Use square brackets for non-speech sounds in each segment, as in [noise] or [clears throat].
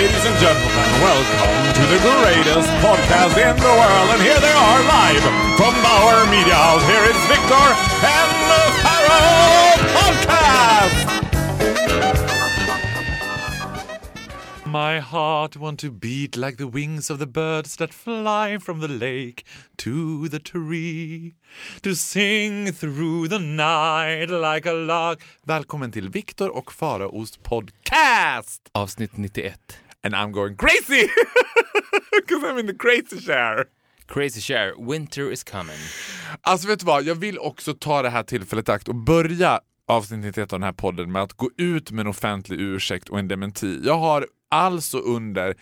Ladies and gentlemen, welcome to the greatest podcast in the world. And here they are live from Bauer Media House. Here is Victor and the Pharaoh Podcast! My heart want to beat like the wings of the birds that fly from the lake to the tree to sing through the night like a lark. Välkommen till Viktor och Faraos podcast! Avsnitt 91. And I'm going crazy! Because [laughs] I'm in the crazy share. Crazy Share, Winter is coming. Alltså vet du vad, jag vill också ta det här tillfället i akt och börja avsnitt 91 av den här podden med att gå ut med en offentlig ursäkt och en dementi. Jag har alltså under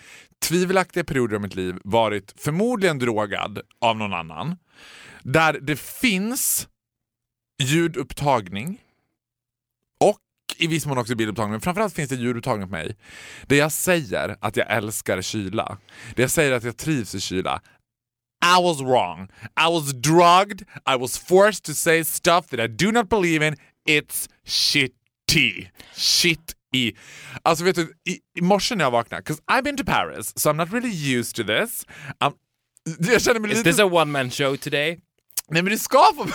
tvivelaktiga perioder av mitt liv varit förmodligen drogad av någon annan. Där det finns ljudupptagning i viss mån också bildupptagning, men framförallt finns det ljudupptagning på mig. Där jag säger att jag älskar kyla. Där jag säger att jag trivs i kyla. I was wrong. I was drugged. I was forced to say stuff that I do not believe in. It's shitty. Shit i. Alltså vet du, i, i morse när jag vaknade, 'cause I've been to Paris, so I'm not really used to this. Um, jag känner mig Is lite... this a one man show today? Nej men det ska få... [laughs]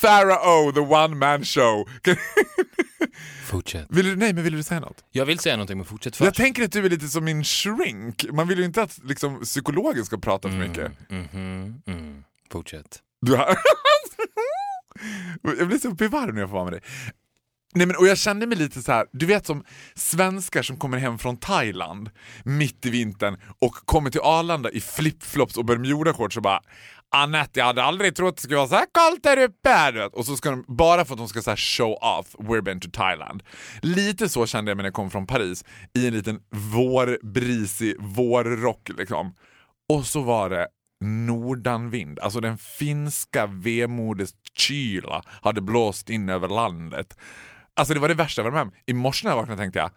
Pharaoh, the one man show. Fortsätt. vill du, nej men vill du säga något? Jag vill säga någonting men fortsätt Jag först. tänker att du är lite som min shrink. Man vill ju inte att liksom, psykologen ska prata för mycket. Mhm, mm. Fortsätt. Du har... [laughs] jag blir så uppe i varv när jag får vara med dig. Nej, men, och jag kände mig lite så här, du vet som svenskar som kommer hem från Thailand mitt i vintern och kommer till Arlanda i flipflops och bermudashorts och bara Anette, jag hade aldrig trott det skulle vara så här kallt där uppe. Och så ska de, bara för att de ska så här show off, we're been to Thailand. Lite så kände jag mig när jag kom från Paris i en liten vårbrisig vårrock liksom. Och så var det nordanvind, alltså den finska vemodets kyla hade blåst in över landet. Alltså det var det värsta jag varit med om. I morse när jag vaknade tänkte jag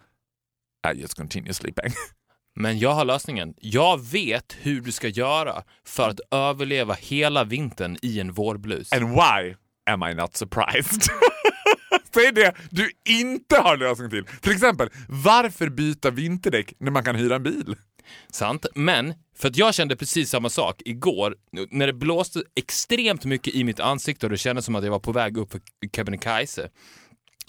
I just continue sleeping. [laughs] Men jag har lösningen. Jag vet hur du ska göra för att överleva hela vintern i en vårblus. And why am I not surprised? [laughs] Säg det du inte har lösning till. Till exempel, varför byta vinterdäck när man kan hyra en bil? Sant. Men, för att jag kände precis samma sak igår när det blåste extremt mycket i mitt ansikte och det kändes som att jag var på väg upp för Kebnekaise.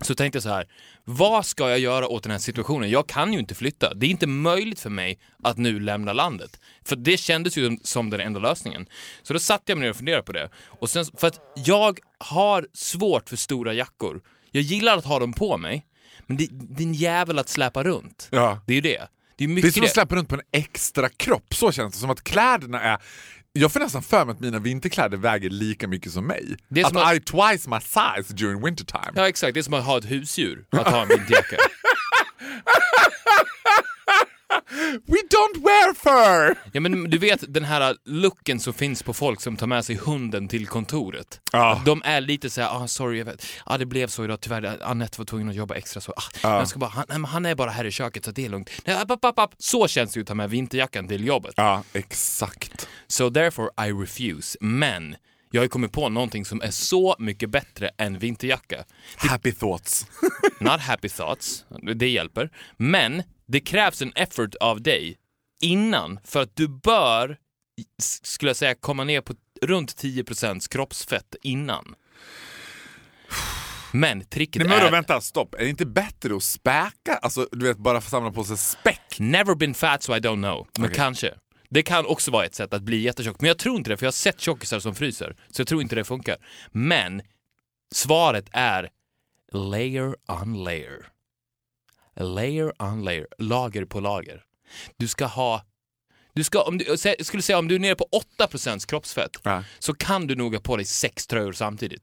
Så tänkte jag så här, vad ska jag göra åt den här situationen? Jag kan ju inte flytta. Det är inte möjligt för mig att nu lämna landet. För det kändes ju som den enda lösningen. Så då satte jag mig ner och funderade på det. Och sen, för att jag har svårt för stora jackor. Jag gillar att ha dem på mig, men det, det är en jävel att släpa runt. Ja. Det är ju det. Det är Det är som att släppa runt på en extra kropp, så känns det. Som att kläderna är... Jag får nästan för mig att mina vinterkläder väger lika mycket som mig. Det är att som att- I twice my size during wintertime. Ja exakt, det är som att ha ett husdjur, att ha en vinterjacka. [laughs] We don't wear fur! Ja men du vet den här looken som finns på folk som tar med sig hunden till kontoret. Att De är lite såhär, ah, sorry jag vet, ah, det blev så idag tyvärr, Annette var tvungen att jobba extra så, ah, jag ska bara, han, han är bara här i köket så det är lugnt. Nej, app, app, app. Så känns det ju att ta med vinterjackan till jobbet. Ja, exakt. So therefore I refuse. Men jag har ju kommit på någonting som är så mycket bättre än vinterjacka. Happy thoughts. Not happy thoughts, det hjälper. Men det krävs en effort av dig innan för att du bör, skulle jag säga, komma ner på runt 10% kroppsfett innan. Men tricket Nej men vadå, är... vänta, stopp. Är det inte bättre att späka? Alltså du vet, bara samla på sig späck? Never been fat so I don't know. Men Okej. kanske. Det kan också vara ett sätt att bli jättetjock. Men jag tror inte det, för jag har sett tjockisar som fryser. Så jag tror inte det funkar. Men svaret är layer on layer. Layer on layer. Lager på lager. Du ska ha... Du ska, om du, skulle säga om du är nere på 8% kroppsfett Ja. så kan du nog ha på dig sex tröjor samtidigt.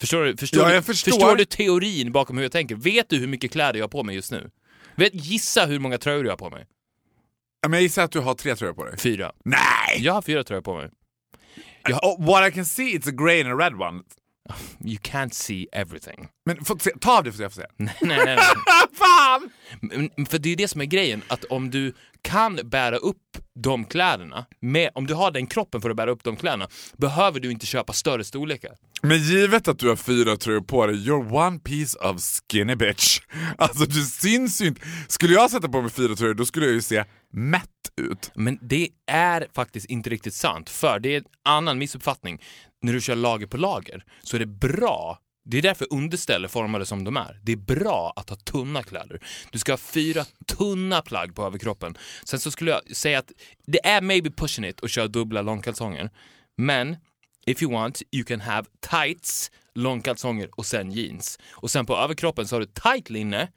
Förstår du, förstår, Ja, du, förstår. förstår du teorin bakom hur jag tänker? Vet du hur mycket kläder jag har på mig just nu? Vet, gissa hur många tröjor jag har på mig. Ja, Men jag gissar att du har tre tröjor på dig. Fyra. Nej! Jag har fyra tröjor på mig. Jag- Oh, what I can see it's a grey and a red one. You can't see everything. Men få se, ta av det för jag får se. [laughs] nej, nej, nej. [laughs] Fan! Men, för det är ju det som är grejen, att om du kan bära upp de kläderna, med, om du har den kroppen för att bära upp de kläderna, behöver du inte köpa större storlekar. Men givet att du har fyra tröjor på dig, you're one piece of skinny bitch. [laughs] Alltså du syns ju inte. Skulle jag sätta på mig fyra tröjor då skulle jag ju se mätt ut. Men det är faktiskt inte riktigt sant, för det är en annan missuppfattning. När du kör lager på lager så är det bra det är därför underställ är formade som de är. Det är bra att ha tunna kläder. Du ska ha fyra tunna plagg på överkroppen. Sen så skulle jag säga att det är maybe pushing it att köra dubbla långkalsonger. Men if you want, you can have tights, långkalsonger och sen jeans. Och sen på överkroppen så har du tight linne,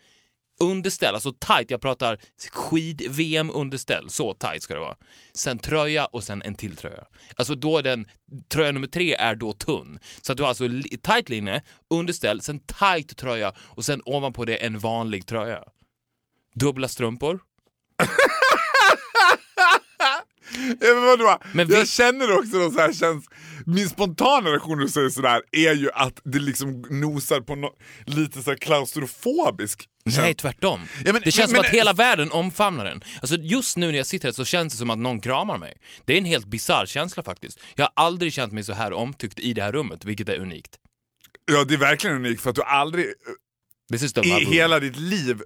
underställ, alltså tight, jag pratar skid-VM underställ, så tight ska det vara. Sen tröja och sen en till tröja. Alltså då är den, tröja nummer tre är då tunn. Så att du har alltså tight linne, underställ, sen tight tröja och sen ovanpå det en vanlig tröja. Dubbla strumpor. [laughs] Ja, men vadå? Men jag vi- känner också någon så här känns... Min spontana reaktion när du säger sådär är ju att det liksom nosar på no, lite så klaustrofobisk Nej, tvärtom. Ja, men- det känns men- som men- att hela världen omfamnar den. Alltså just nu när jag sitter här så känns det som att någon kramar mig. Det är en helt bisarr känsla faktiskt. Jag har aldrig känt mig så här omtyckt i det här rummet, vilket är unikt. Ja, det är verkligen unikt för att du aldrig i hela ditt liv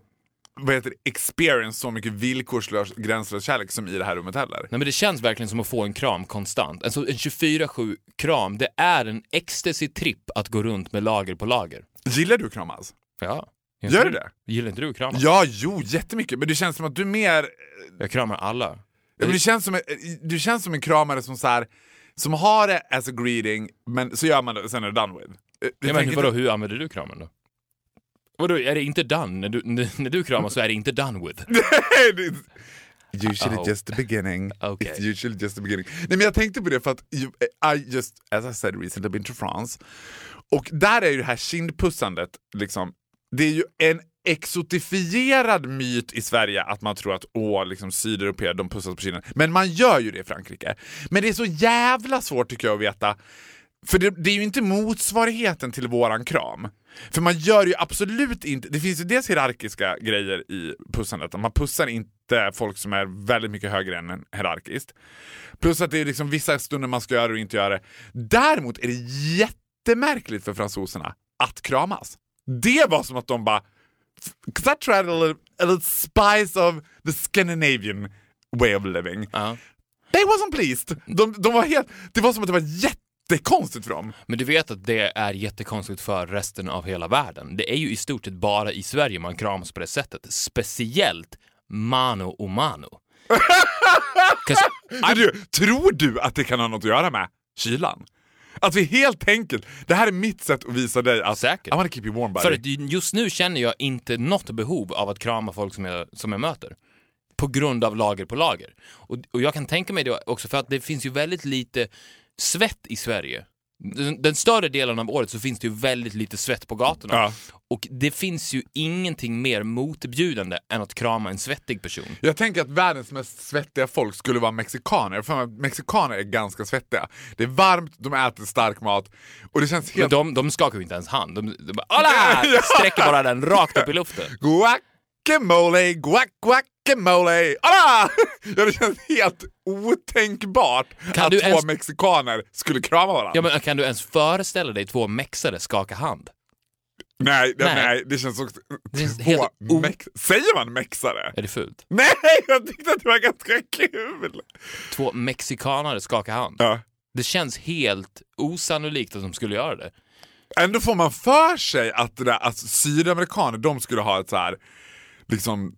vad heter det, experience så mycket villkorslös, gränslös kärlek som i det här rummet heller. Nej men det känns verkligen som att få en kram konstant. Alltså en 24-7 kram, det är en ecstasy-tripp att gå runt med lager på lager. Gillar du kramas? Ja. Gör du det? Gillar inte du att kramas? Ja, jo, jättemycket. Men det känns som att du mer... Jag kramar alla. Ja, men du, känns som, en- du känns som en kramare som så här, som har det as a greeting, men så gör man det sen är det done with. Eh, Ja, men vadå, hur använder du kramen då? Vadå, är det inte done? När du, när, du kramas så är det inte done with? [laughs] Usually Uh-oh. just the beginning. Okay. [laughs] It's usually just the beginning. Nej men jag tänkte på det för att you- I just, as I said recently, been to France. Och där är ju det här kindpussandet, liksom, det är ju en exotifierad myt i Sverige att man tror att åh, liksom sydeuropeer de pussas på kinden. Men man gör ju det i Frankrike. Men det är så jävla svårt tycker jag att veta för det, det är ju inte motsvarigheten till våran kram. För man gör ju absolut inte, det finns ju dels hierarkiska grejer i pussandet, man pussar inte folk som är väldigt mycket högre än en hierarkiskt. Plus att det är liksom vissa stunder man ska göra och inte göra det. Däremot är det jättemärkligt för fransoserna att kramas. Det var som att de bara, I tried a little, a little spice of the Scandinavian way of living. Ja. They wasn't pleased. De, de var helt, det var som att det var jättekonstigt för dem. Men du vet att det är jättekonstigt för resten av hela världen. Det är ju i stort sett bara i Sverige man kramas på det sättet. Speciellt mano och mano. [laughs] du, tror du att det kan ha något att göra med kylan? Att vi helt enkelt, det här är mitt sätt att visa dig att Säkert. I wanna keep you warm buddy. För just nu känner jag inte något behov av att krama folk som jag, som jag möter. På grund av lager på lager. Och, och jag kan tänka mig det också för att det finns ju väldigt lite svett i Sverige. Den, den större delen av året så finns det ju väldigt lite svett på gatorna. Ja. Och det finns ju ingenting mer motbjudande än att krama en svettig person. Jag tänker att världens mest svettiga folk skulle vara mexikaner, för mexikaner är ganska svettiga. Det är varmt, de äter stark mat och det känns Men helt... de, de skakar ju inte ens hand. De, de bara Hola! [laughs] Ja. Sträcker bara den rakt upp i luften. Guacamole, guac, guacamole, alla! Ja, [laughs] det känns helt otänkbart Kan att två ens- mexikaner skulle krama varandra. Ja, men kan du ens föreställa dig två mexare skaka hand? nej, nej, Nej. nej, det känns också... Det känns Två helt o- mex- Säger man mexare? Är det fult? Nej, jag tyckte att det var ganska kul! Två mexikanare skaka hand. Ja. Det känns helt osannolikt att de skulle göra det. Ändå får man för sig att, det där, att sydamerikaner de skulle ha ett så här liksom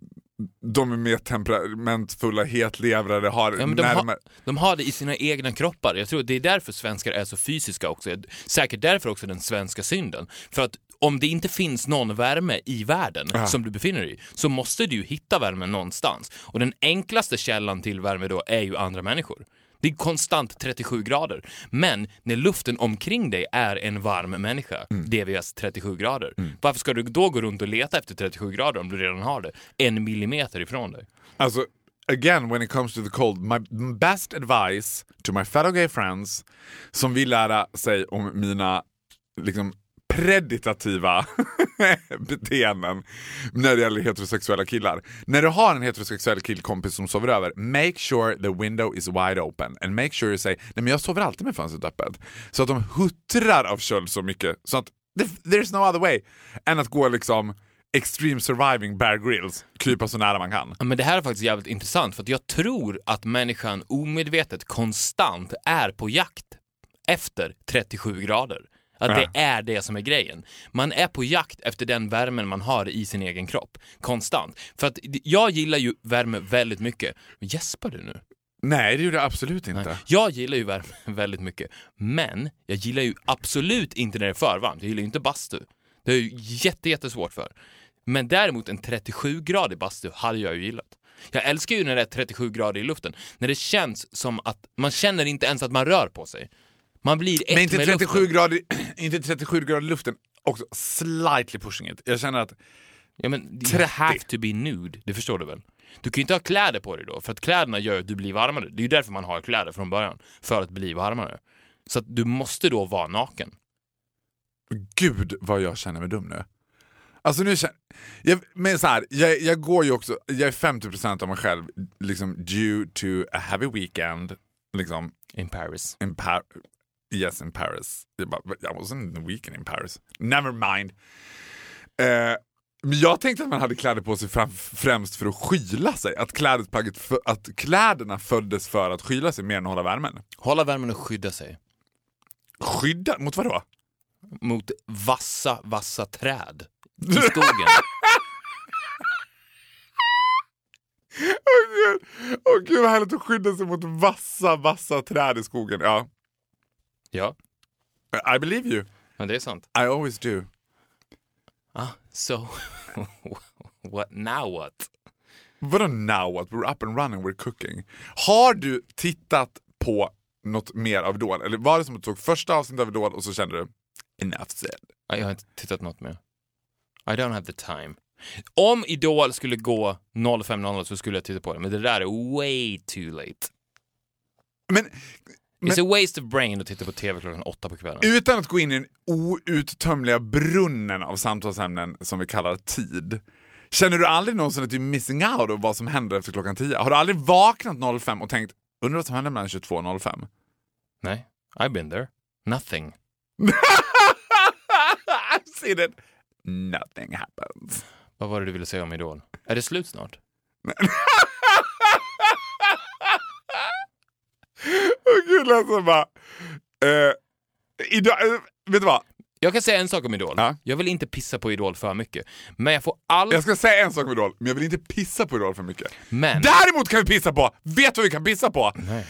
de är mer temperamentfulla, hetlevrade, har Ja, de, närmare... har, de har det i sina egna kroppar. Jag tror det är därför svenskar är så fysiska också. Säkert därför också den svenska synden. För att om det inte finns någon värme i världen Ja. som du befinner dig i så måste du hitta värmen någonstans. Och den enklaste källan till värme då är ju andra människor. Det är konstant 37 grader. Men när luften omkring dig är en varm människa, DVS 37 grader, varför ska du då gå runt och leta efter 37 grader om du redan har det en millimeter ifrån dig? Alltså, again when it comes to the cold, my best advice to my fellow gay friends som vill lära sig om mina liksom preditativa [laughs] beteenden när det gäller heterosexuella killar. När du har en heterosexuell killkompis som sover över, make sure the window is wide open and make sure you say nej men jag sover alltid med fönstret öppet. Så att de huttrar av köld så mycket så att there's no other way än att gå liksom extreme surviving Bear Grylls, krypa så nära man kan. Ja, Men det här är faktiskt jävligt intressant för att jag tror att människan omedvetet konstant är på jakt efter 37 grader. Att det är det som är grejen. Man är på jakt efter den värmen man har i sin egen kropp. Konstant. För att jag gillar ju värme väldigt mycket. Gäspar du nu? Nej, det gjorde jag absolut inte. Nej. Jag gillar ju värme [laughs] väldigt mycket. Men jag gillar ju absolut inte när det är för varmt. Jag gillar ju inte bastu. Det är ju jätte, jättesvårt för. Men däremot en 37-gradig bastu hade jag ju gillat. Jag älskar ju när det är 37 grader i luften. När det känns som att man känner inte ens att man rör på sig. Man blir ett Men inte med 37 luften. grader, [clears throat] inte 37 grader i luften, också slightly pushing it. Jag känner att Ja, men you 30. have to be nude, det förstår du väl? Du kan ju inte ha kläder på dig då, för att kläderna gör att du blir varmare. Det är ju därför man har kläder från början, för att bli varmare. Så att du måste då vara naken. gud vad jag känner mig dum nu. Alltså nu känner, jag, men så här, jag, jag går ju också, jag är 50% av mig själv liksom due to a heavy weekend liksom In Paris. in Paris. Yes, in Paris. Jag bara, I wasn't in the weekend in Paris. Never mind. Eh, men jag tänkte att man hade kläder på sig fram, främst för att skyla sig. Att, klädesplagget för, att kläderna föddes för att skyla sig mer än att hålla värmen. Hålla värmen och skydda sig. Skydda? Mot vad då? Mot vassa, vassa träd i [laughs] skogen. Åh gud. Åh gud vad härligt att skydda sig mot vassa, vassa träd i skogen. Ja. Ja, I believe you. men det är sant. I always do. Ah, so, [laughs] what now what? Vadå now what? We're up and running, we're cooking. Har du tittat på något mer av Idol? Eller var det som att du såg första avsnittet av Idol och så kände du enough said? Jag har inte tittat något mer. I don't have the time. Om Idol skulle gå 05.00 så skulle jag titta på det, men det där är way too late. Men It's a waste of brain att titta på TV klockan åtta på kvällen. utan att gå in i den outtömliga brunnen av samtalsämnen som vi kallar tid. Känner du aldrig någonsin att du är missing out av vad som händer efter klockan 10? Har du aldrig vaknat 05 och tänkt undrar vad som händer mellan 22 och 05? Nej, I've been there. Nothing. I've seen it. Nothing happens. Vad var det du ville säga om Idol? Är det slut snart? [laughs] Gud, alltså bara... Eh, idag, eh, vet du vad? Jag kan säga en sak om Idol. Ja. Jag vill inte pissa på Idol för mycket. Men jag får all... Jag ska säga en sak om Idol, men jag vill inte pissa på Idol för mycket. Men... Däremot kan vi pissa på, vet du vad vi kan pissa på? Nej.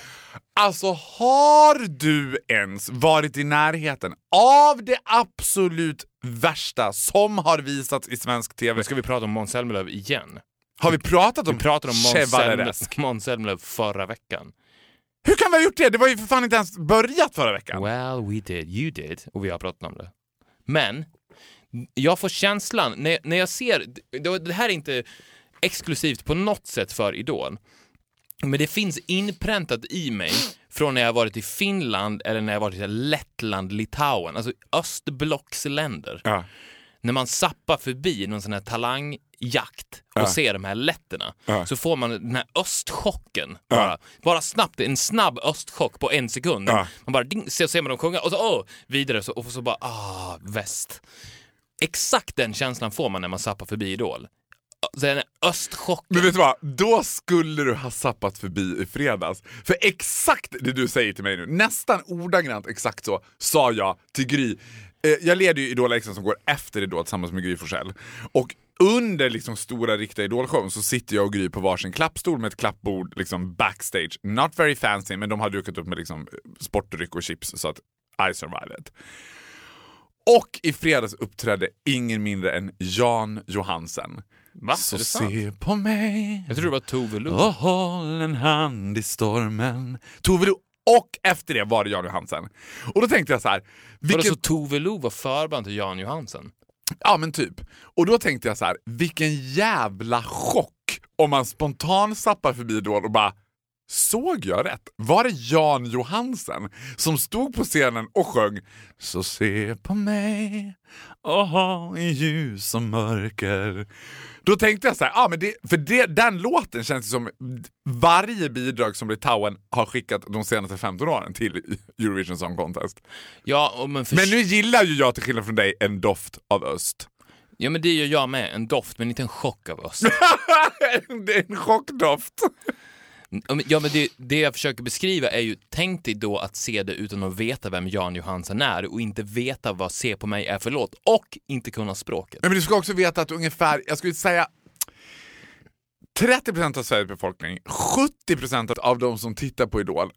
Alltså har du ens varit i närheten av det absolut värsta som har visats i svensk TV? Nu ska vi prata om Måns Zelmerlöw igen. Har vi pratat om Vi pratade om Måns Zelmerlöw förra veckan. Hur kan vi ha gjort det? Det var ju för fan inte ens börjat förra veckan. Well, we did, you did, och vi har pratat om det. Men, jag får känslan, när, när jag ser, det, här är inte exklusivt på något sätt för Idol, men det finns inpräntat i mig från när jag varit i Finland eller när jag varit i Lettland, Litauen, alltså östblocksländer. Ja. När man sappar förbi någon sån här talangjakt och Ja. ser de här letterna Ja. så får man den här östchocken. Bara, bara snabbt, en snabb östchock på en sekund. Man bara ding, så ser man dem sjunga och så åh, vidare så, och så bara ah, väst. Exakt den känslan får man när man sappar förbi Idol. Den östchocken. Men vet du vad? Då skulle du ha sappat förbi i fredags. För exakt det du säger till mig nu, nästan ordagrant exakt så, sa jag till Gry. Eh, Jag leder ju Idol Extra som går efter Idol tillsammans med Gry Forssell. Och under liksom stora riktiga Idol-showen så sitter jag och Gry på varsin klappstol med ett klappbord liksom backstage. Not very fancy, men de har dukat upp med liksom sportdryck och chips så att I survived. Och i fredags uppträdde ingen mindre än Jan Johansen. Va? Så det se på mig Jag tror det var Tove Lo. och håll en hand i stormen. Tove Lo. Och efter det var det Jan Johansen. Och då tänkte jag så här. Vilken... Vilken, så Tove Lo var förband till Jan Johansen? Ja men typ. Och då tänkte jag så här. Vilken jävla chock om man spontant zappar förbi Idol och bara Såg jag rätt? Var det Jan Johansen som stod på scenen och sjöng Så se på mig, aha, i ljus och mörker. Då tänkte jag så här, ah, men det, för det, den låten känns som varje bidrag som Litauen har skickat de senaste 15 åren till Eurovision Song Contest. Ja, och men. Men nu gillar ju jag till skillnad från dig en doft av öst. ja, men det gör jag med. En doft, men inte en chock av oss. [laughs] det är en chockdoft. Ja, men det, det jag försöker beskriva är ju, tänk dig då att se det utan att veta vem Jan Johansen är och inte veta vad Se på mig är för låt och inte kunna språket. Men du ska också veta att ungefär, jag skulle säga 30% av Sveriges befolkning, 70% av de som tittar på Idol,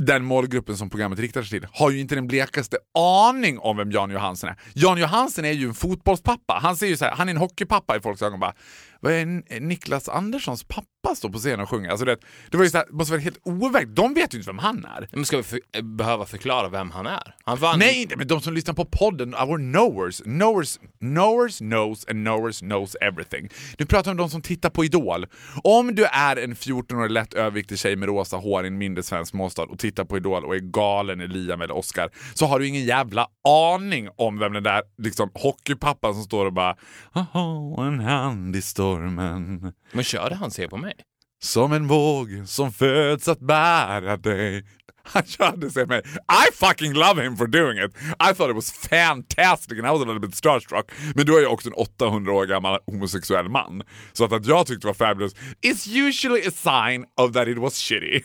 den målgruppen som programmet riktar sig till, har ju inte den blekaste aning om vem Jan Johansen är. Jan Johansen är ju en fotbollspappa. Han ser ju så här, han är en hockeypappa i folks ögon. Bara, vad är N- Niklas Anderssons pappa står på scenen och sjunger? Alltså det, det var ju så här, måste vara helt overkligt. De vet ju inte vem han är. Men ska vi för, eh, behöva förklara vem han är? Han vann Nej, men de som lyssnar på podden, our knowers, knowers, knowers knows and knowers knows everything. Nu pratar om de som tittar på Idol. Om du är en 14-årig lätt överviktig tjej med rosa hår i en mindre svensk småstad och tittar på Idol och är galen i Liam eller Oscar så har du ingen jävla aning om vem den där liksom, hockeypappan som står och bara Haha, en hand i stormen Men körde han Se på mig? som en våg som föds att bära dig. Han körde sig med I fucking love him for doing it. I thought it was fantastic and I was a little bit starstruck. Men du är ju också en 800 år gammal homosexuell man. Så att, att jag tyckte det var fabulous is usually a sign of that it was shitty.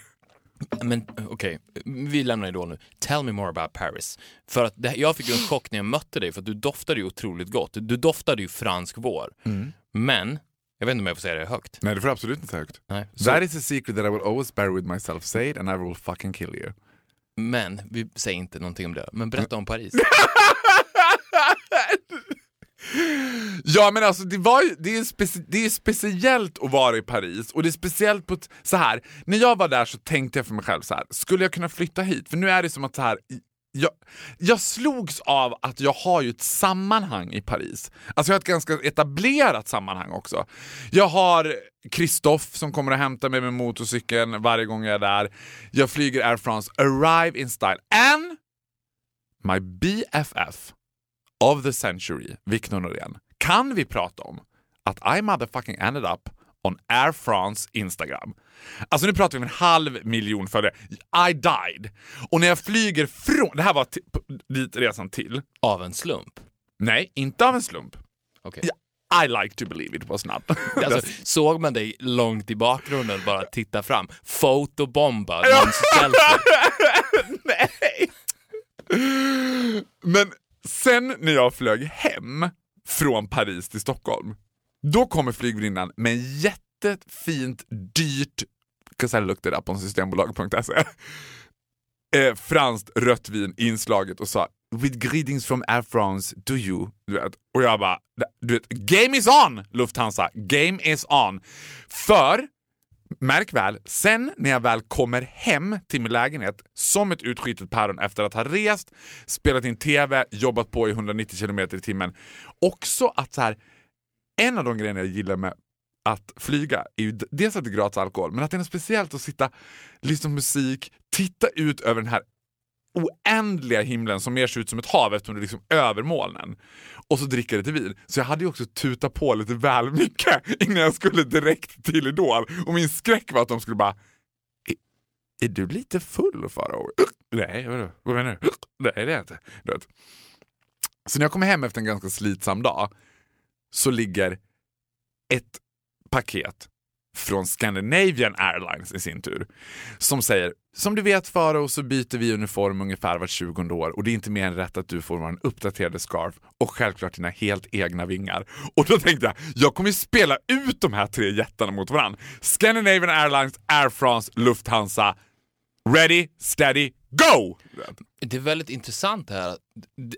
Men okej, vi lämnar Idol nu. Tell me more about Paris. För att det, jag fick ju en chock när jag mötte dig för att du doftade ju otroligt gott. Du doftade ju fransk vår. Men, jag vet inte om jag får säga det högt. Nej, det får absolut inte säga högt. Nej. Så, That is a secret that I will always bear with myself. Say it and I will fucking kill you. men, vi säger inte någonting om det. Men berätta om Paris. [laughs] Ja men alltså det, var ju, det, är speci- det är speciellt att vara i Paris och det är speciellt på ett, så här. när jag var där så tänkte jag för mig själv så här. skulle jag kunna flytta hit? För nu är det som att så här. Jag, jag slogs av att jag har ju ett sammanhang i Paris. Alltså jag har ett ganska etablerat sammanhang också. Jag har Kristoff som kommer och hämtar mig med motorcykeln varje gång jag är där. Jag flyger Air France, arrive in style. And my BFF of the century, Victor Norén, kan vi prata om att I motherfucking ended up on Air France Instagram. Alltså nu pratar vi om en halv miljon följare. I died. Och när jag flyger från... Det här var dit resan till. Av en slump. Nej, inte av en slump. Okej. I like to believe it was not. [laughs] Alltså, såg man dig långt i bakgrunden bara titta fram, fotobomba någons. [laughs] Nej! Men sen när jag flög hem från Paris till Stockholm, då kommer flygvärdinnan med en jättefint, dyrt, 'cause I looked it up systembolag.se, eh, franskt rött vin inslaget och sa With greetings from Air France, do you? Du vet. Och jag bara, du vet, game is on Lufthansa, game is on. För Märk väl, sen när jag väl kommer hem till min lägenhet som ett utskitet päron efter att ha rest, spelat in TV, jobbat på i 190 km i timmen. Också att så här, en av de grejerna jag gillar med att flyga är ju dels att det är gratis alkohol, men att det är något speciellt att sitta, lyssna på musik, titta ut över den här oändliga himlen som mer ser ut som ett hav eftersom det är liksom över molnen. Och så dricka lite vin. Så jag hade ju också tutat på lite väl mycket [laughs] innan jag skulle direkt till Idol. Och min skräck var att de skulle bara är, är du lite full Farao? [clears throat] Nej, vadå? vad menar du? [clears throat] Nej det är jag inte. Du vet. Så när jag kommer hem efter en ganska slitsam dag så ligger ett paket från Scandinavian Airlines i sin tur som säger som du vet Farao så byter vi uniform ungefär vart 20 år och det är inte mer än rätt att du får vara en uppdaterade scarf och självklart dina helt egna vingar. Och då tänkte jag, jag kommer ju spela ut de här tre jättarna mot varandra. Scandinavian Airlines, Air France, Lufthansa. Ready, steady, go! Det är väldigt intressant det här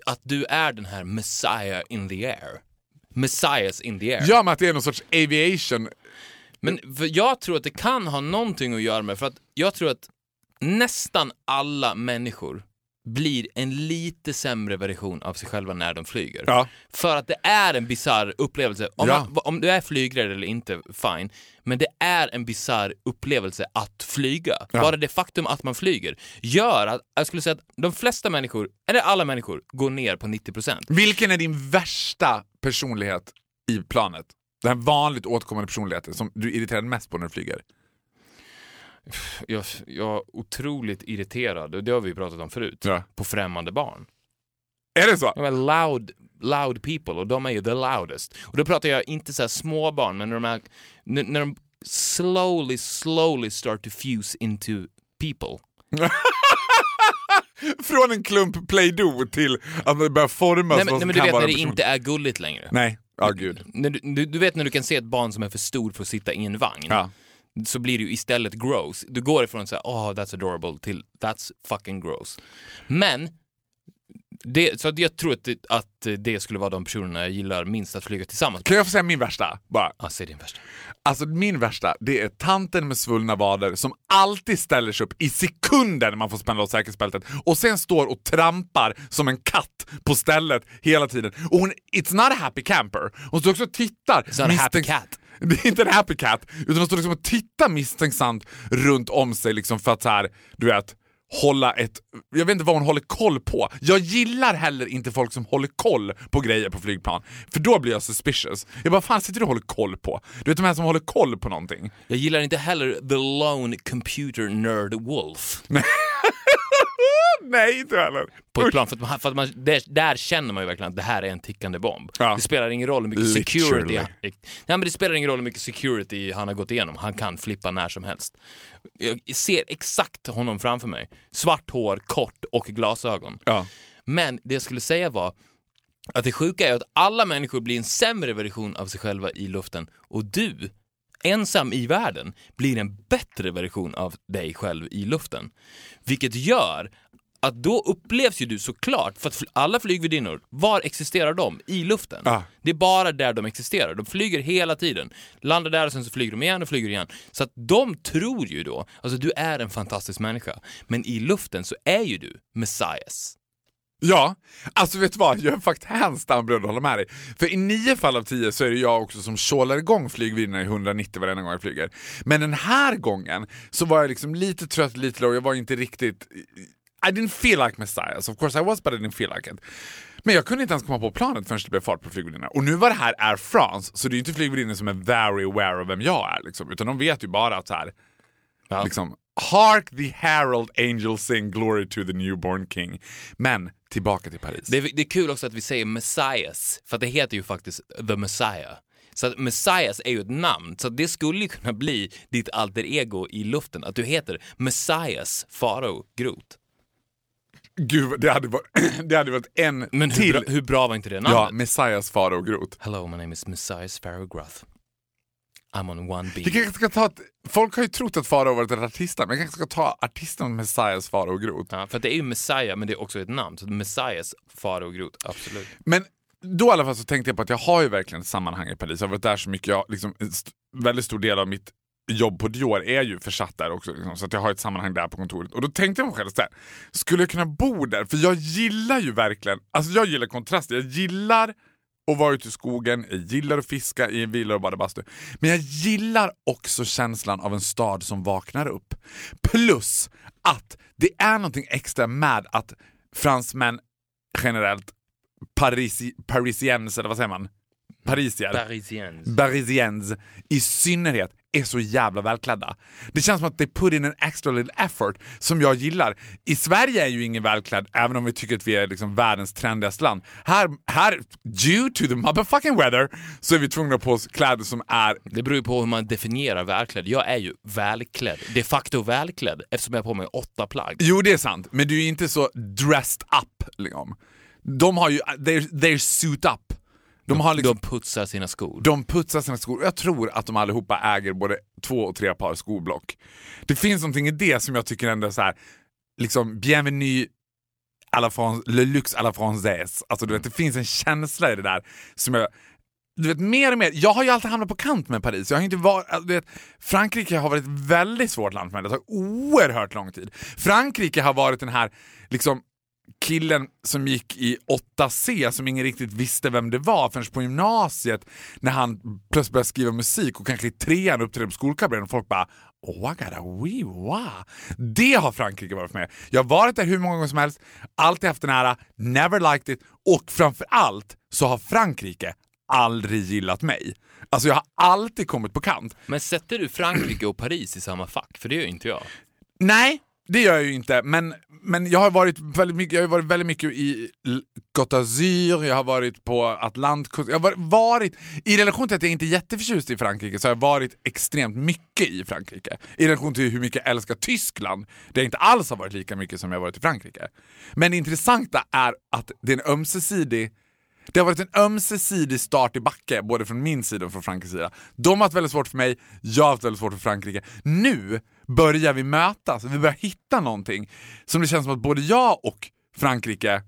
att du är den här Messiah in the air. Messiahs in the air. Ja, men att det är någon sorts aviation. Men jag tror att det kan ha någonting att göra med, för att jag tror att nästan alla människor blir en lite sämre version av sig själva när de flyger. Ja. För att det är en bizarr upplevelse. Om, Ja. man, om du är flygrädd eller inte, fine. Men det är en bizarr upplevelse att flyga. Ja. Bara det faktum att man flyger gör att, jag skulle säga att de flesta människor, eller alla människor, går ner på 90%. Vilken är din värsta personlighet i planet? Den vanligt återkommande personligheten som du irriterar dig mest på när du flyger? Jag, jag är otroligt irriterad, det har vi pratat om förut, Ja. på främmande barn. Är det så? De är loud, loud people och de är ju the loudest. Och då pratar jag inte så här små barn, men när de, är, när de slowly, slowly start to fuse into people. [laughs] [laughs] Från en klump Play-Doh till att det börjar formas Nej, men, vad nej, men du vet vara när det person. inte är gulligt längre. Nej, ja gud. När du, du, du vet när du kan se ett barn som är för stor för att sitta i en vagn. Ja. Så blir det ju istället gross. Du går ifrån så här, oh that's adorable till that's fucking gross. Men, det, så jag tror att det, att det skulle vara de personerna jag gillar minst att flyga tillsammans med. Kan jag få säga min värsta? Bara. Ja, säg din värsta. Alltså min värsta, det är tanten med svullna vader som alltid ställer sig upp i sekunder när man får spänna åt säkerhetsbältet och sen står och trampar som en katt på stället hela tiden. Och hon, it's not a happy camper. Hon står också och tittar. It's not a happy cat. [laughs] Det är inte en happy cat, utan hon står liksom och tittar misstänksamt runt om sig liksom för att så här, du vet, hålla ett... Jag vet inte vad hon håller koll på. Jag gillar heller inte folk som håller koll på grejer på flygplan, för då blir jag suspicious. Jag bara, fan sitter du och håller koll på? Du vet de här som håller koll på någonting. Jag gillar inte heller the lone computer nerd wolf [laughs] Nej, inte heller. på ett plan. För att man, för att man, där, där känner man ju verkligen att det här är en tickande bomb. Ja. Det spelar ingen roll hur mycket security... Nej, men det spelar ingen roll hur mycket security han har gått igenom. Han kan flippa när som helst. Jag ser exakt honom framför mig. Svart hår, kort och glasögon. Ja. Men det jag skulle säga var att det sjuka är att alla människor blir en sämre version av sig själva i luften och du, ensam i världen, blir en bättre version av dig själv i luften. Vilket gör att då upplevs ju du såklart, för att alla flygvärdinnor, var existerar de? I luften. Ja. Det är bara där de existerar. De flyger hela tiden. Landar där och sen så flyger de igen och flyger igen. Så att de tror ju då, alltså du är en fantastisk människa, men i luften så är ju du Messias. Ja, alltså vet du vad? Jag är faktiskt hands down beredd att hålla med dig. För i nio fall av tio så är det jag också som tjålar igång flygvinnarna i 190 varenda gång jag flyger. Men den här gången så var jag liksom lite trött, lite low, jag var inte riktigt... I didn't feel like Messiah, so of course I was but I didn't feel like it. Men jag kunde inte ens komma på planet förrän det blev fart på flygvärdinnorna. Och nu var det här Air France, så det är ju inte flygvärdinnor som är very aware av vem jag är. Liksom, utan de vet ju bara att så här, Ja. liksom, Hark the herald angels sing glory to the newborn king. Men tillbaka till Paris. Det är, det är kul också att vi säger Messias, för det heter ju faktiskt The Messiah. Så att Messias är ju ett namn, så det skulle ju kunna bli ditt alter ego i luften, att du heter Messias Farao Groth. Gud, det hade varit, [clears throat] det hade varit en Men hur, till. bra, hur bra var inte det ja, namnet? Messias fara och grot. Hello, my name is Messias Farao Groth. I'm on one Vi beam. kanske ska ta ett, folk har ju trott att Farao varit ett artistnamn, men jag kanske ska ta artisten Messias fara och grot. Ja, för det är ju Messiah, men det är också ett namn. Så Messias Farao Groth, absolut. Men då i alla fall så tänkte jag på att jag har ju verkligen ett sammanhang i Paris. Jag har varit där så mycket, jag, liksom, en väldigt stor del av mitt jobb på Dior är ju försatt där också. Liksom, så jag har ett sammanhang där på kontoret. Och då tänkte jag mig själv så här, skulle jag kunna bo där? För jag gillar ju verkligen, alltså jag gillar kontraster. Jag gillar att vara ute i skogen, jag gillar att fiska i en villa och bada bastu. Men jag gillar också känslan av en stad som vaknar upp. Plus att det är någonting extra med att fransmän generellt Parisi, parisiens, eller vad säger man? Parisier. Parisiens. Parisiens i synnerhet är så jävla välklädda. Det känns som att they put in an extra little effort som jag gillar. I Sverige är ju ingen välklädd även om vi tycker att vi är liksom världens trendigaste land. Här, här, due to the motherfucking weather, så är vi tvungna på oss kläder som är Det beror ju på hur man definierar välklädd. Jag är ju välklädd. De facto välklädd eftersom jag har på mig åtta plagg. Jo, det är sant, men du är inte så dressed up. Liksom. De har ju, they're, they're suit up. De, har liksom, De putsar sina skor. de putsar sina skor. Jag tror att de allihopa äger både två och tre par skoblock. Det finns någonting i det som jag tycker ändå är så här, liksom bienvenue à la Fran- le luxe à la française. Alltså du vet, det finns en känsla i det där som jag du vet, mer och mer. Jag har ju alltid hamnat på kant med Paris. Jag har inte varit, alltså, du vet, Frankrike har varit ett väldigt svårt land för mig. Det tar oerhört lång tid. Frankrike har varit den här liksom, killen som gick i 8C som ingen riktigt visste vem det var förrän på gymnasiet när han plötsligt började skriva musik och kanske i trean uppträdde på skolkabinen och folk bara Oh, I got a wee wow. Det har Frankrike varit med Jag har varit där hur många gånger som helst, alltid haft den ära, never liked it och framför allt så har Frankrike aldrig gillat mig. Alltså jag har alltid kommit på kant. Men sätter du Frankrike och Paris i samma fack? För det gör inte jag. Nej, det gör jag ju inte. Men, men jag har varit väldigt mycket, jag har varit väldigt mycket i Côte d'Azur, jag har varit på Atlantkusten. Jag har varit, varit, I relation till att jag inte är jätteförtjust i Frankrike så har jag varit extremt mycket i Frankrike. I relation till hur mycket jag älskar Tyskland, där jag inte alls har varit lika mycket som jag har varit i Frankrike. Men det intressanta är att det är en ömsesidig det har varit en ömsesidig start i backe, både från min sida och från Frankrikes sida. De har haft väldigt svårt för mig, jag har haft väldigt svårt för Frankrike. Nu börjar vi mötas, vi börjar hitta någonting som det känns som att både jag och Frankrike,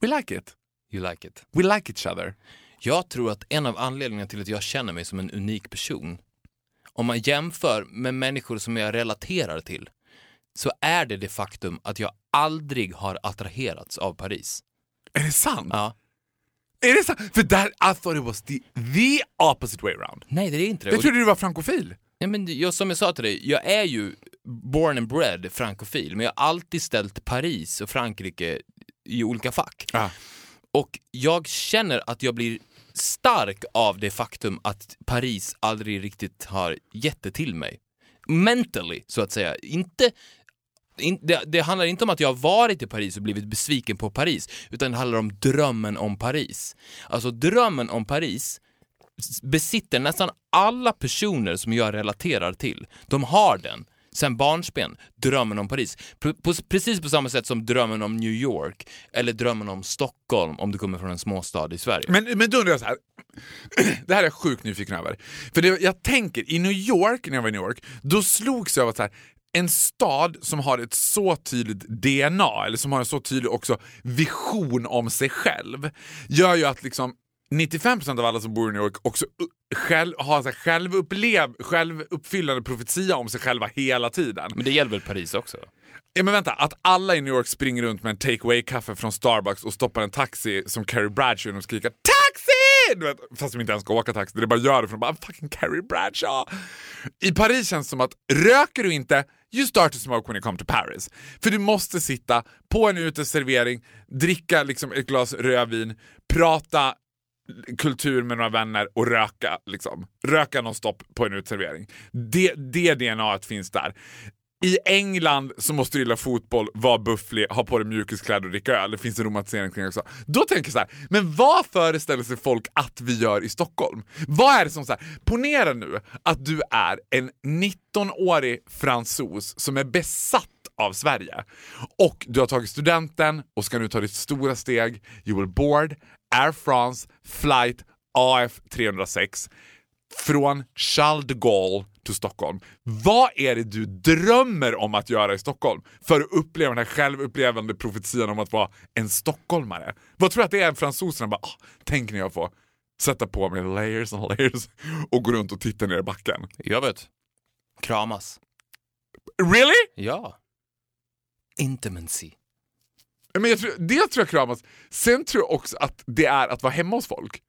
we like it. You like it. We like each other. Jag tror att en av anledningarna till att jag känner mig som en unik person, om man jämför med människor som jag relaterar till, så är det det faktum att jag aldrig har attraherats av Paris. Är det sant? Ja. Är det sant? För där, I thought it was the, the opposite way around. Nej, det är inte det. Jag trodde du var frankofil. Ja, men jag, som jag sa till dig, jag är ju born and bred frankofil, men jag har alltid ställt Paris och Frankrike i olika fack. Ja. Och jag känner att jag blir stark av det faktum att Paris aldrig riktigt har gett det till mig. Mentally, så att säga. Inte, in, det, det handlar inte om att jag har varit i Paris och blivit besviken på Paris, utan det handlar om drömmen om Paris. Alltså drömmen om Paris besitter nästan alla personer som jag relaterar till. De har den. Sen barnsben, drömmen om Paris. Precis på samma sätt som drömmen om New York eller drömmen om Stockholm om du kommer från en småstad i Sverige. Men, men då undrar jag så här. [clears throat] det här är jag sjukt nyfiken över. För det, jag tänker, i New York, när jag var i New York, då slogs jag av att så här, en stad som har ett så tydligt DNA, eller som har en så tydlig också vision om sig själv, gör ju att liksom 95% av alla som bor i New York också själv, har så här självupplev, självuppfyllande profetia om sig själva hela tiden. Men det gäller väl Paris också? Ja men vänta, att alla i New York springer runt med en take away-kaffe från Starbucks och stoppar en taxi som Carrie Bradshaw och skriker TAXI! Du vet, fast de inte ens ska åka taxi, det bara gör det för de bara fucking Carrie Bradshaw. I Paris känns det som att röker du inte, you start to smoke when you come to Paris. För du måste sitta på en uteservering, dricka liksom ett glas rödvin, prata kultur med några vänner och röka. Liksom. Röka nonstop på en uteservering. Det, det DNAt finns där. I England så måste du gilla fotboll, vara bufflig, ha på dig mjukiskläder och dricka öl. Det finns en romantisering kring det också. Då tänker jag så här, men vad föreställer sig folk att vi gör i Stockholm? Vad är det som så här, ponera nu att du är en 19-årig fransos som är besatt av Sverige och du har tagit studenten och ska nu ta ditt stora steg. You will board Air France flight AF 306 från Charles de Gaulle till Stockholm. Vad är det du drömmer om att göra i Stockholm för att uppleva den här självupplevande profetian om att vara en stockholmare? Vad tror du att det är fransoserna bara, ah, tänk när jag får sätta på mig layers and layers och gå runt och titta ner i backen. Jag vet. Kramas. Really? Ja. Intimacy. Men jag tror, det tror jag kramas. Sen tror jag också att det är att vara hemma hos folk.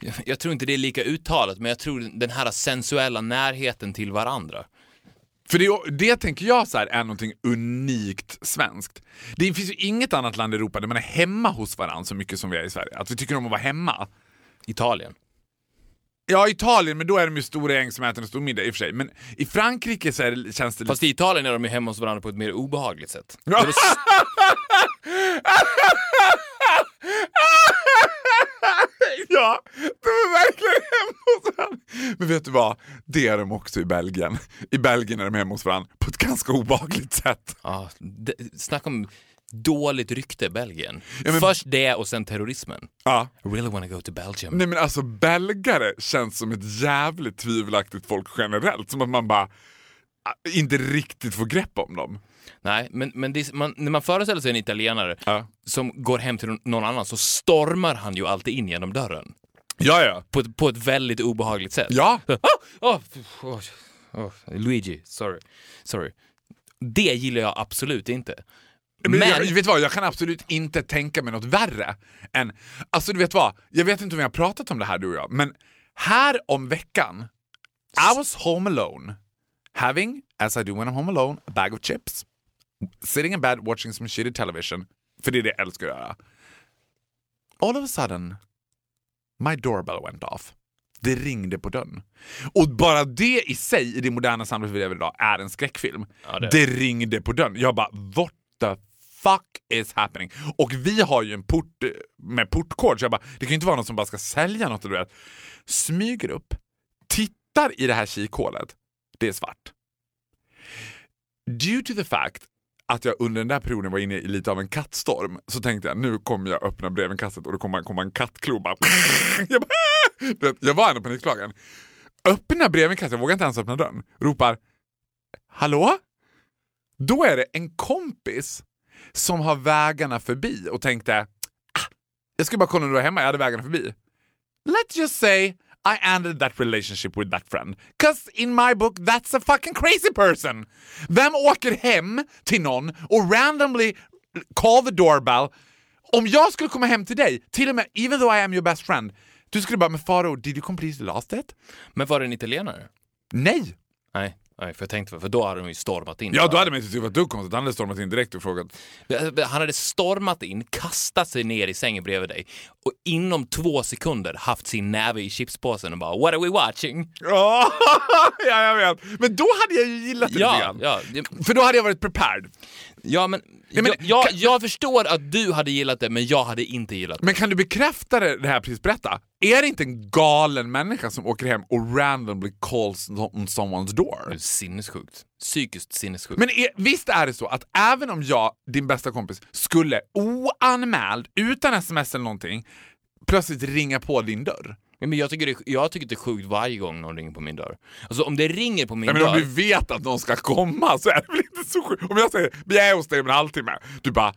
Jag, jag tror inte det är lika uttalat, men jag tror den här sensuella närheten till varandra. För det, det tänker jag så här är någonting unikt svenskt. Det finns ju inget annat land i Europa där man är hemma hos varandra så mycket som vi är i Sverige. Att vi tycker om att vara hemma. Italien. Ja, Italien, men då är de ju stora gäng som äter en stor middag i och för sig. Men i Frankrike så är det, känns det Fast i Italien är de ju hemma hos varandra på ett mer obehagligt sätt. Ja. Det- [laughs] ja, de är verkligen hemma hos varandra. Men vet du vad? Det är de också i Belgien. I Belgien är de hemma hos varandra på ett ganska obehagligt sätt. Ja, det, snacka om dåligt rykte, Belgien. Ja, men- Först det och sen terrorismen. Ja. I really wanna go to Belgium. Nej men alltså belgare känns som ett jävligt tvivelaktigt folk generellt. Som att man bara ah, inte riktigt får grepp om dem. Nej, men, men det, man, när man föreställer sig en italienare Ja. som går hem till någon annan så stormar han ju alltid in genom dörren. Ja, ja. På på ett väldigt obehagligt sätt. Ja, Oh, oh, oh, Luigi, sorry. sorry. Det gillar jag absolut inte. Men, Men- jag, vet vad, jag kan absolut inte tänka mig något värre än... Alltså du vet vad, jag vet inte om vi har pratat om det här du och jag, men här om veckan, I was home alone, having, as I do when I'm home alone, a bag of chips, sitting in bed watching some shitty television, för det är det jag älskar att göra. All of a sudden, my doorbell went off. Det ringde på dörren. Och bara det i sig, i det moderna samhället vi lever i idag, är en skräckfilm. Ja, det- det ringde på dörren. Jag bara, what the fuck is happening? Och vi har ju en port med portkod, så jag bara, det kan ju inte vara någon som bara ska sälja något. Du vet. Smyger upp, tittar i det här kikhålet. Det är svart. Due to the fact att jag under den där perioden var inne i lite av en kattstorm så tänkte jag nu kommer jag öppna brevinkastet och då kommer komma en kattklo och bara... [laughs] Jag, bara äh! jag var ändå panikslagen. Öppna brevinkastet, jag vågar inte ens öppna dörren. Ropar Hallå? Då är det en kompis som har vägarna förbi och tänkte ah, jag ska bara kolla om du är hemma, jag hade vägarna förbi. Let's just say I ended that relationship with that friend. Cause in my book that's a fucking crazy person. Vem åker hem till någon och randomly call the doorbell? Om jag skulle komma hem till dig, till och med even though I am your best friend, du skulle bara, men Faro, did you completely lost it? Men var det en italienare? Nej! Nej, nej, för jag tänkte, för då hade de ju stormat in. Ja, då hade man inte tyckt att du konstigt. Han hade stormat in direkt och frågat. Han hade stormat in, kastat sig ner i sängen bredvid dig och inom två sekunder haft sin näve i chipspåsen och bara “What are we watching?” Ja, [laughs] ja, jag vet. Men då hade jag ju gillat det lite Ja, grann. ja, det, För då hade jag varit prepared. ja men, Ja, men- jag, jag, kan- jag förstår att du hade gillat det, men jag hade inte gillat det. Men kan du bekräfta det, det här precis berätta? Är det inte en galen människa som åker hem och randomly calls on someone's door? Sinnessjukt. Psykiskt sinnessjukt. Men är, visst är det så att även om jag, din bästa kompis, skulle oanmäld, utan sms eller någonting, plötsligt ringa på din dörr? Men jag tycker, det, jag tycker det är sjukt varje gång någon ringer på min dörr. Alltså om det ringer på min Nej, men om dörr... du vet att någon ska komma så är det väl inte så sjukt? Om jag säger vi är hos dig om en halvtimme, du bara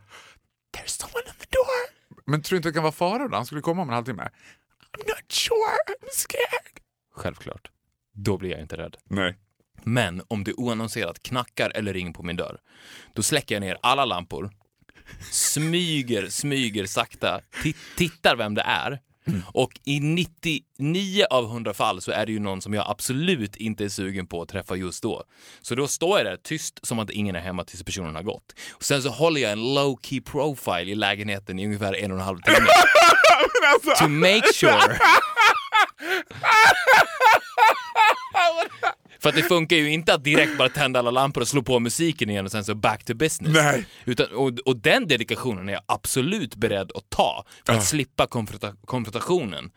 There's someone on the door. Men tror du inte det kan vara fara då? Han skulle komma om en halvtimme. I'm not sure, I'm scared. Självklart. Då blir jag inte rädd. Nej. Men om det oannonserat knackar eller ringer på min dörr, då släcker jag ner alla lampor, smyger, smyger sakta, ti- tittar vem det är och i 99 av 100 fall så är det ju någon som jag absolut inte är sugen på att träffa just då. Så då står jag där tyst som att ingen är hemma tills personen har gått. Och sen så håller jag en low key profile i lägenheten i ungefär en och en halv timme. [laughs] Alltså, To make sure För att det funkar ju inte att direkt bara tända alla lampor och slå på musiken igen och sen så back to business. Nej. Utan, och, och den dedikationen är jag absolut beredd att ta för att slippa konfronta, konfrontationen.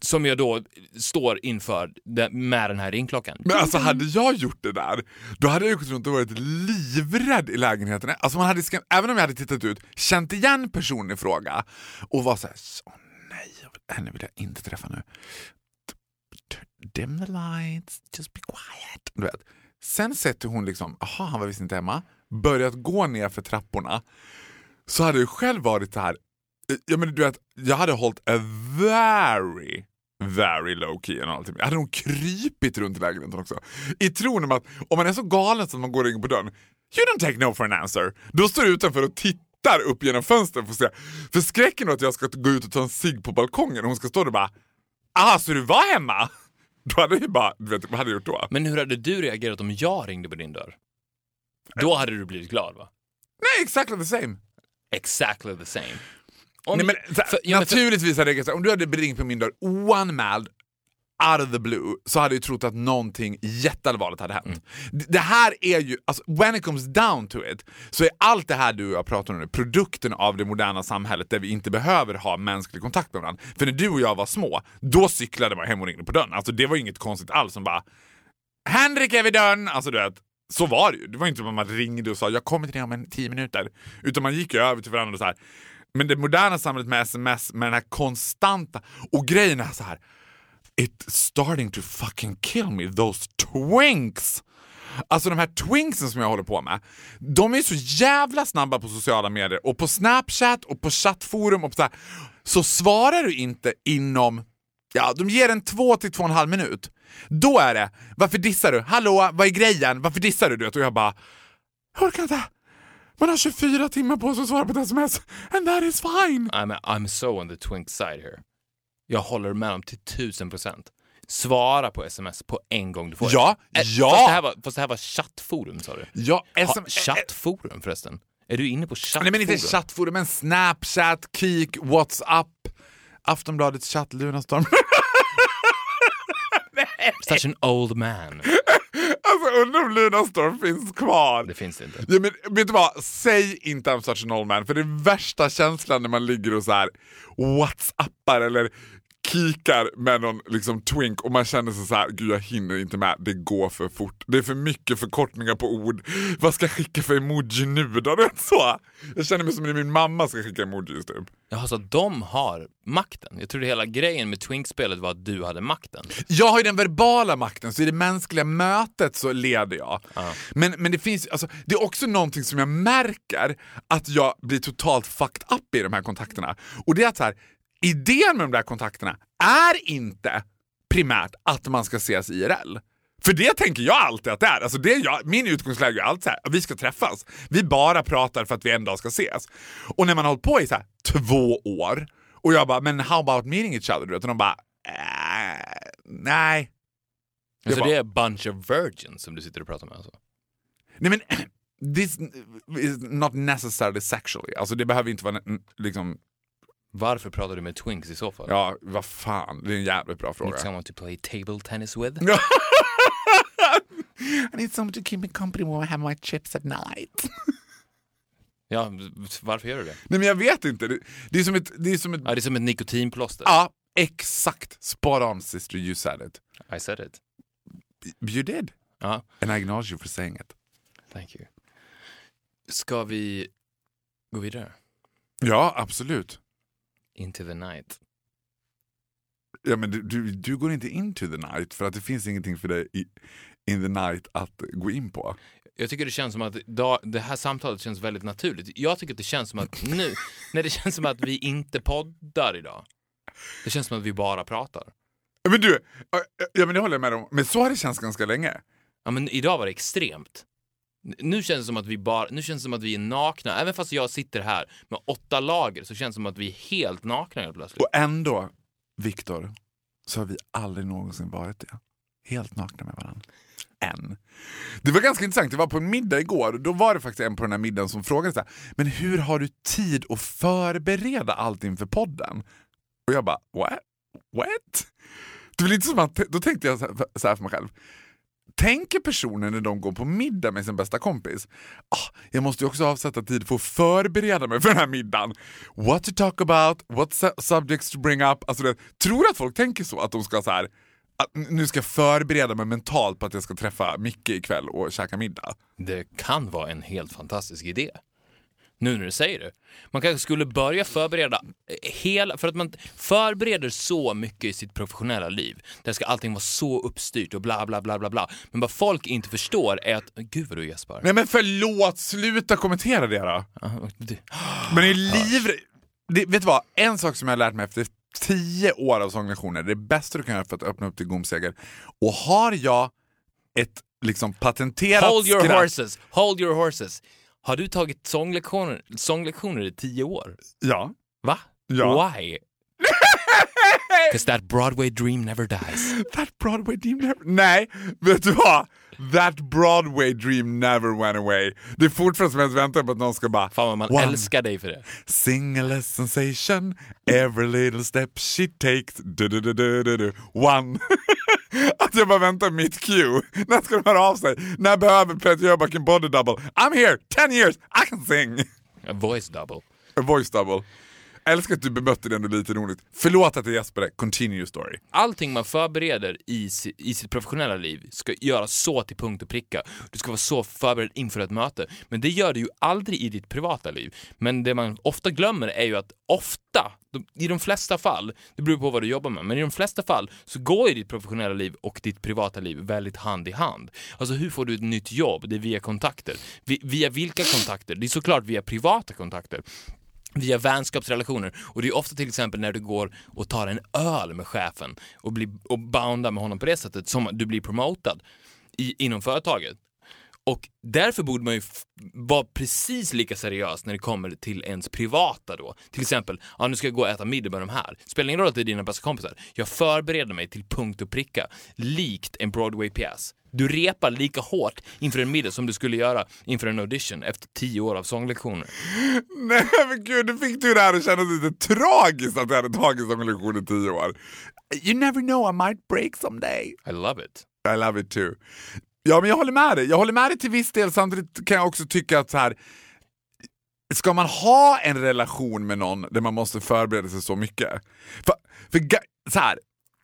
Som jag då står inför med den här ringklockan. men alltså hade jag gjort det där, då hade jag gått runt och varit livrädd i lägenheten. Alltså man hade, även om jag hade tittat ut, känt igen personen i fråga och var såhär, henne vill jag inte träffa nu. Dim the lights, just be quiet. Du vet. Sen sätter hon liksom, aha han var visst inte hemma, börjat gå ner för trapporna. Så hade jag själv varit så här. Eh, jag, menar, du vet, jag hade hållit a very, very low key en halvtimme. Jag hade nog krypit runt i lägenheten också. I tron om att om man är så galen så att man går in på dörren, you don't take no for an answer. Då står du utanför och tittar upp genom fönstret för att se. För skräcken då att jag ska gå ut och ta en cigg på balkongen och hon ska stå där och bara, ah så du var hemma? [laughs] Då hade jag bara, du vet vad hade jag gjort då? Men hur hade du reagerat om jag ringde på din dörr? Då hade du blivit glad va? Nej, exactly the same. Exactly the same. Om, Nej, men, för- ja, naturligtvis hade jag sagt, om du hade ringt på min dörr oanmäld, out of the blue, så hade jag trott att någonting jätteallvarligt hade hänt. Mm. Det, här är ju, alltså, when it comes down to it, så är allt det här du och jag pratar om nu produkten av det moderna samhället där vi inte behöver ha mänsklig kontakt med varandra. För när du och jag var små, då cyklade man hem och ringde på dörren. Alltså det var inget konstigt alls som bara Henrik är vid dörren! Alltså du vet, så var det ju. Det var inte att man ringde och sa jag kommer till dig om en tio minuter. Utan man gick ju över till varandra och så här. Men det moderna samhället med sms, med den här konstanta... Och grejen är så här. It's starting to fucking kill me, those twinks! Alltså de här twinksen som jag håller på med, de är så jävla snabba på sociala medier och på Snapchat och på chattforum och så, här, så svarar du inte inom, ja de ger en två till två och en halv minut. Då är det, varför dissar du? Hallå, vad är grejen? Varför dissar du? du vet? Och jag bara, jag orkar inte. Man har 24 timmar på sig att svara på ett sms and that is fine. I'm, I'm so on the twink side here. Jag håller med dem till tusen procent. Svara på sms på en gång du får Ja, det. Äh, ja. Fast det här var, fast det här var chattforum sa du. Ja, Ha, SM, chattforum förresten? Är du inne på chattforum? Nej men inte chattforum, men Snapchat, Kik, Whatsapp, Aftonbladets chatt, Lunarstorm. [laughs] Such an old man. Alltså undrar om Lunarstorm finns kvar. Det finns inte. Ja, men, vet du vad? Säg inte I'm such an old man, för det är värsta känslan när man ligger och så här whatsappar eller kikar med någon liksom twink och man känner sig så här, gud jag hinner inte med, det går för fort. Det är för mycket förkortningar på ord. Vad ska jag skicka för emoji nu då? Det så. Jag känner mig som när min mamma ska skicka emojis typ. Jaha, så de har makten? Jag trodde hela grejen med Twink-spelet var att du hade makten. Jag har ju den verbala makten, så i det mänskliga mötet så leder jag. Men, men det finns alltså, det är också någonting som jag märker att jag blir totalt fucked up i de här kontakterna. Och det är att så här, idén med de där kontakterna är inte primärt att man ska ses IRL. För det tänker jag alltid att det är. Alltså det är jag, min utgångsläge är alltid så här, vi ska träffas. Vi bara pratar för att vi en dag ska ses. Och när man har hållit på i så här, två år och jag bara, men how about meeting each other? Och de bara, äh, nej. Så bara- det är a bunch of virgins som du sitter och pratar med alltså? Nej men, [clears throat] this is not necessarily sexually. Alltså det behöver inte vara liksom, Varför pratar du med Twinks i så fall? ja vad fan, det är en jävligt bra fråga. Need someone to play table tennis with? [laughs] I need someone to keep me company when I have my chips at night. Ja, varför gör du det? Nej men jag vet inte, det, det är som ett... Det är som ett Ja, det är som ett nikotinplåster. ja, exakt. Spot on sister, you said it. I said it. You did. Ja, And I acknowledge you for saying it. thank you. Ska vi gå vidare? Ja, absolut. Into the night. Ja, men du, du, du går inte into the night för att det finns ingenting för dig i, in the night att gå in på. Jag tycker det känns som att da- det här samtalet känns väldigt naturligt. Jag tycker att det känns som att nu, [laughs] när det känns som att vi inte poddar idag. Det känns som att vi bara pratar. Men du, ja, men det håller jag med om. Men så har det känts ganska länge. Ja, men idag var det extremt. Nu känns det som att vi bara, nu känns det som att vi är nakna. Även fast jag sitter här med åtta lager så känns det som att vi är helt nakna helt plötsligt. Och ändå, Viktor, så har vi aldrig någonsin varit det. Helt nakna med varandra. Än. Det var ganska intressant, det var på en middag igår och då var det faktiskt en på den här middagen som frågade så här, men hur har du tid att förbereda allt inför podden? Och jag bara, what? What? Det var lite som att, då tänkte jag så här, så här för mig själv. Tänker personen när de går på middag med sin bästa kompis, ah, jag måste ju också avsätta tid för att förbereda mig för den här middagen. What to talk about, what su- subjects to bring up. Alltså det, tror du att folk tänker så? Att de ska så här, att nu ska jag förbereda mig mentalt på att jag ska träffa Micke ikväll och käka middag. Det kan vara en helt fantastisk idé. Nu när du säger det. Man kanske skulle börja förbereda hela, för att man förbereder så mycket i sitt professionella liv. Där ska allting vara så uppstyrt och bla bla bla bla bla. Men vad folk inte förstår är att, gud vad du gäspar. Nej men förlåt, sluta kommentera det då. Men är livrädd. Det- Vet du vad, en sak som jag har lärt mig efter tio år av sånglektioner, det bästa du kan göra för att öppna upp till gomseger. Och har jag ett liksom patenterat Hold your skratt- horses, hold your horses. Har du tagit sånglektioner, sånglektioner i tio år? Ja. Va? Ja. Why? [laughs] Because that Broadway dream never dies. That Broadway dream never... Nej, vet du vad? That Broadway dream never went away. Det är fortfarande som jag väntar på att någon ska bara... Fan vad man One. älskar dig för det. Single sensation, every little step she takes, du du du du du du one. [laughs] [laughs] att jag bara väntar mitt cue. När ska de höra av sig? När behöver Peter Jöback en body double? I'm here, 10 years, I can sing! A voice double. A voice double. Älskar att du bemötte det ändå lite roligt. Förlåt att jag gäspade, continue your story. Allting man förbereder i, i sitt professionella liv ska göras så till punkt och pricka. Du ska vara så förberedd inför ett möte. Men det gör du ju aldrig i ditt privata liv. Men det man ofta glömmer är ju att ofta, i de flesta fall, det beror på vad du jobbar med, men i de flesta fall så går ju ditt professionella liv och ditt privata liv väldigt hand i hand. Alltså hur får du ett nytt jobb? Det är via kontakter. Via vilka kontakter? Det är såklart via privata kontakter via vänskapsrelationer. Och det är ofta till exempel när du går och tar en öl med chefen och, blir, och boundar med honom på det sättet som du blir promotad i, inom företaget. Och därför borde man ju vara precis lika seriös när det kommer till ens privata då. Till exempel, ja nu ska jag gå och äta middag med de här. Spelar ingen roll att det är dina bästa kompisar. Jag förbereder mig till punkt och pricka, likt en Broadway-pjäs. Du repar lika hårt inför en middag som du skulle göra inför en audition efter tio år av sånglektioner. [laughs] Nej men gud, nu fick du det här att kännas lite tragiskt att du hade tagit lektion i tio år. You never know, I might break someday. I love it. I love it too. Ja, men jag håller med dig. Jag håller med dig till viss del. Samtidigt kan jag också tycka att så här, ska man ha en relation med någon där man måste förbereda sig så mycket? För, för så här,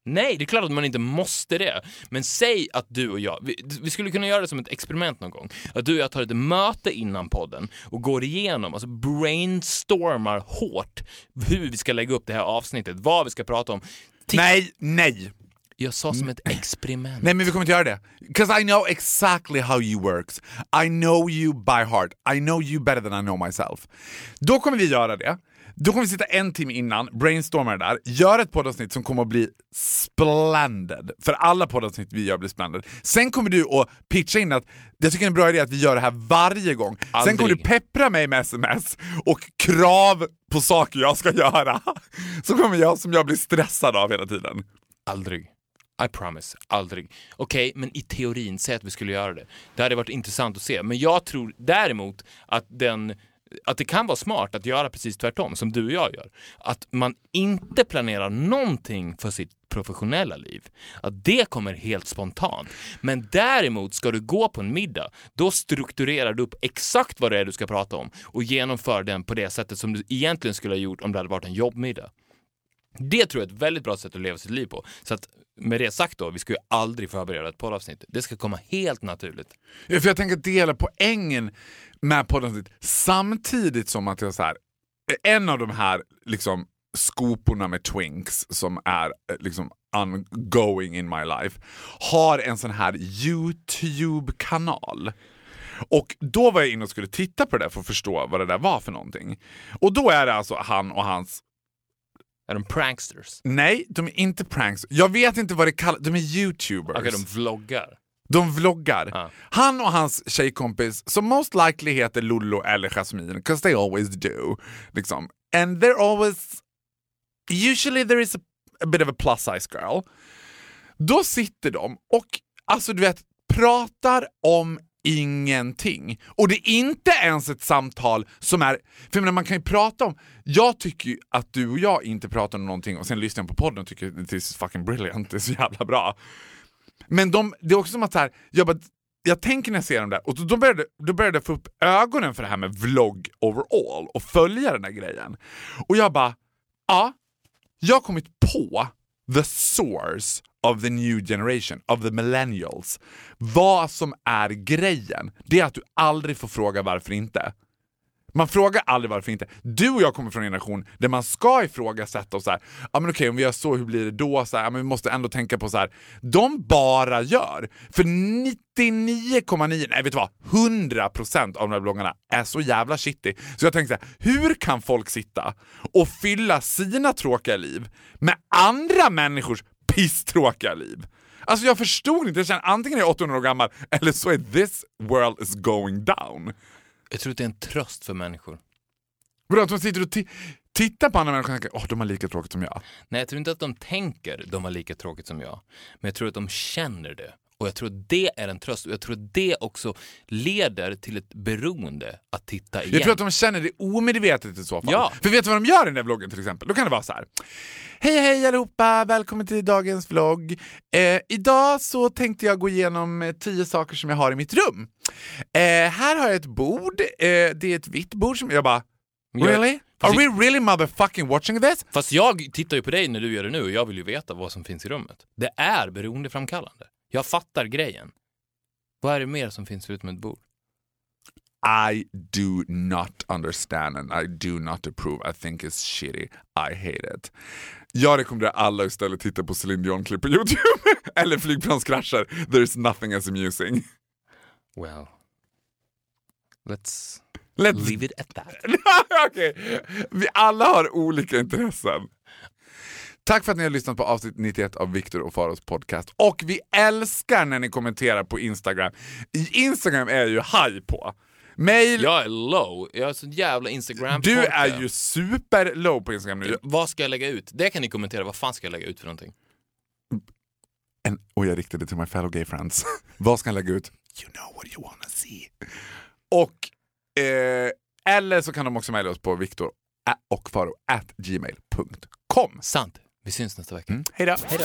Nej, det är klart att man inte måste det. Men säg att du och jag, vi, vi skulle kunna göra det som ett experiment någon gång. Att du och jag tar ett möte innan podden och går igenom, alltså brainstormar hårt hur vi ska lägga upp det här avsnittet, vad vi ska prata om. Nej, nej. Jag sa som ett experiment. Nej men vi kommer inte göra det. Because I know exactly how you works. I know you by heart. I know you better than I know myself. Då kommer vi göra det. Då kommer vi sitta en timme innan, brainstorma det där, göra ett poddavsnitt som kommer att bli splendid. För alla poddavsnitt vi gör blir splendid. Sen kommer du att pitcha in att jag tycker det är en bra idé att vi gör det här varje gång. Sen Aldrig. kommer du peppra mig med sms och krav på saker jag ska göra. [laughs] Så kommer jag som jag blir stressad av hela tiden. Aldrig. I promise, aldrig. Okej, men i teorin, säg att vi skulle göra det. Det hade varit intressant att se. Men jag tror däremot att, den, att det kan vara smart att göra precis tvärtom, som du och jag gör. Att man inte planerar någonting för sitt professionella liv. Att det kommer helt spontant. Men däremot ska du gå på en middag, då strukturerar du upp exakt vad det är du ska prata om och genomför den på det sättet som du egentligen skulle ha gjort om det hade varit en jobbmiddag. Det tror jag är ett väldigt bra sätt att leva sitt liv på. Så att med det sagt då, vi ska ju aldrig förbereda ett poddavsnitt. Det ska komma helt naturligt. Ja, för jag tänker dela poängen med poddavsnitt. samtidigt som att jag så här, en av de här liksom skoporna med twinks som är eh, liksom ongoing in my life har en sån här YouTube-kanal. Och då var jag inne och skulle titta på det där för att förstå vad det där var för någonting. Och då är det alltså han och hans är de pranksters? Nej, de är inte pranks. Jag vet inte vad det kallas. De är youtubers. Okej, de vloggar. De vloggar. Ja. Han och hans tjejkompis, som most likely heter Lollo eller Jasmine, because they always do. Liksom. And they're always... Usually there is a, a bit of a plus size girl. Då sitter de och alltså du vet, pratar om ingenting. Och det är inte ens ett samtal som är... För jag menar, man kan ju prata om... Jag tycker ju att du och jag inte pratar om någonting och sen lyssnar jag på podden och tycker this is fucking brilliant, det är så jävla bra. Men de, det är också som att så här, jag, bara, jag tänker när jag ser dem där, och då, då, började, då började jag få upp ögonen för det här med vlogg overall och följa den där grejen. Och jag bara, ja, jag har kommit på the source of the new generation, of the millennials. Vad som är grejen, det är att du aldrig får fråga varför inte. Man frågar aldrig varför inte. Du och jag kommer från en generation där man ska ifrågasätta och så här, ja men okej om vi gör så, hur blir det då? Så här, ja, men vi måste ändå tänka på så här. de bara gör. För 99,9, nej vet du vad, 100% av de här bloggarna är så jävla shitty. Så jag tänkte så här, hur kan folk sitta och fylla sina tråkiga liv med andra människors pisstråkiga liv? Alltså jag förstod inte, jag känner antingen är jag 800 år gammal eller så är this world is going down. Jag tror att det är en tröst för människor. Vadå, att de sitter och ti- tittar på andra människor och tänker åh, de har lika tråkigt som jag. Nej, jag tror inte att de tänker de har lika tråkigt som jag. Men jag tror att de känner det. Och jag tror det är en tröst. Och jag tror det också leder till ett beroende att titta igen. Jag tror att de känner det omedvetet i så fall. Ja. För vet du vad de gör i den där vloggen till exempel? Då kan det vara så här. Hej hej allihopa, välkommen till dagens vlogg. Eh, idag så tänkte jag gå igenom eh, tio saker som jag har i mitt rum. Eh, här har jag ett bord, eh, det är ett vitt bord som jag bara Really? Are we really motherfucking watching this? Fast jag tittar ju på dig när du gör det nu och jag vill ju veta vad som finns i rummet. Det är beroendeframkallande. Jag fattar grejen. Vad är det mer som finns förutom ett bord? I do not understand and I do not approve. I think it's shitty. I hate it. Jag rekommenderar alla istället titta på Celine Dion-klipp på Youtube. [laughs] Eller flygplanskrascher. There's nothing as amusing. Well, let's Let's... leave it at that. [laughs] Okej, Vi alla har olika intressen. Tack för att ni har lyssnat på avsnitt 91 av Viktor och Faros podcast. Och vi älskar när ni kommenterar på Instagram. I Instagram är jag ju high på. Mail, Jag är low, jag är sån jävla instagram du är ju super low på Instagram nu. Vad ska jag lägga ut? Det kan ni kommentera, vad fan ska jag lägga ut för någonting? En, och jag riktade till my fellow gay friends. [laughs] Vad ska jag lägga ut? You know what you wanna see. Och, eh, eller så kan de också mejla oss på viktor och faro at gmail.com. Sant. Vi syns nästa vecka. Mm. Hej då! Hej då.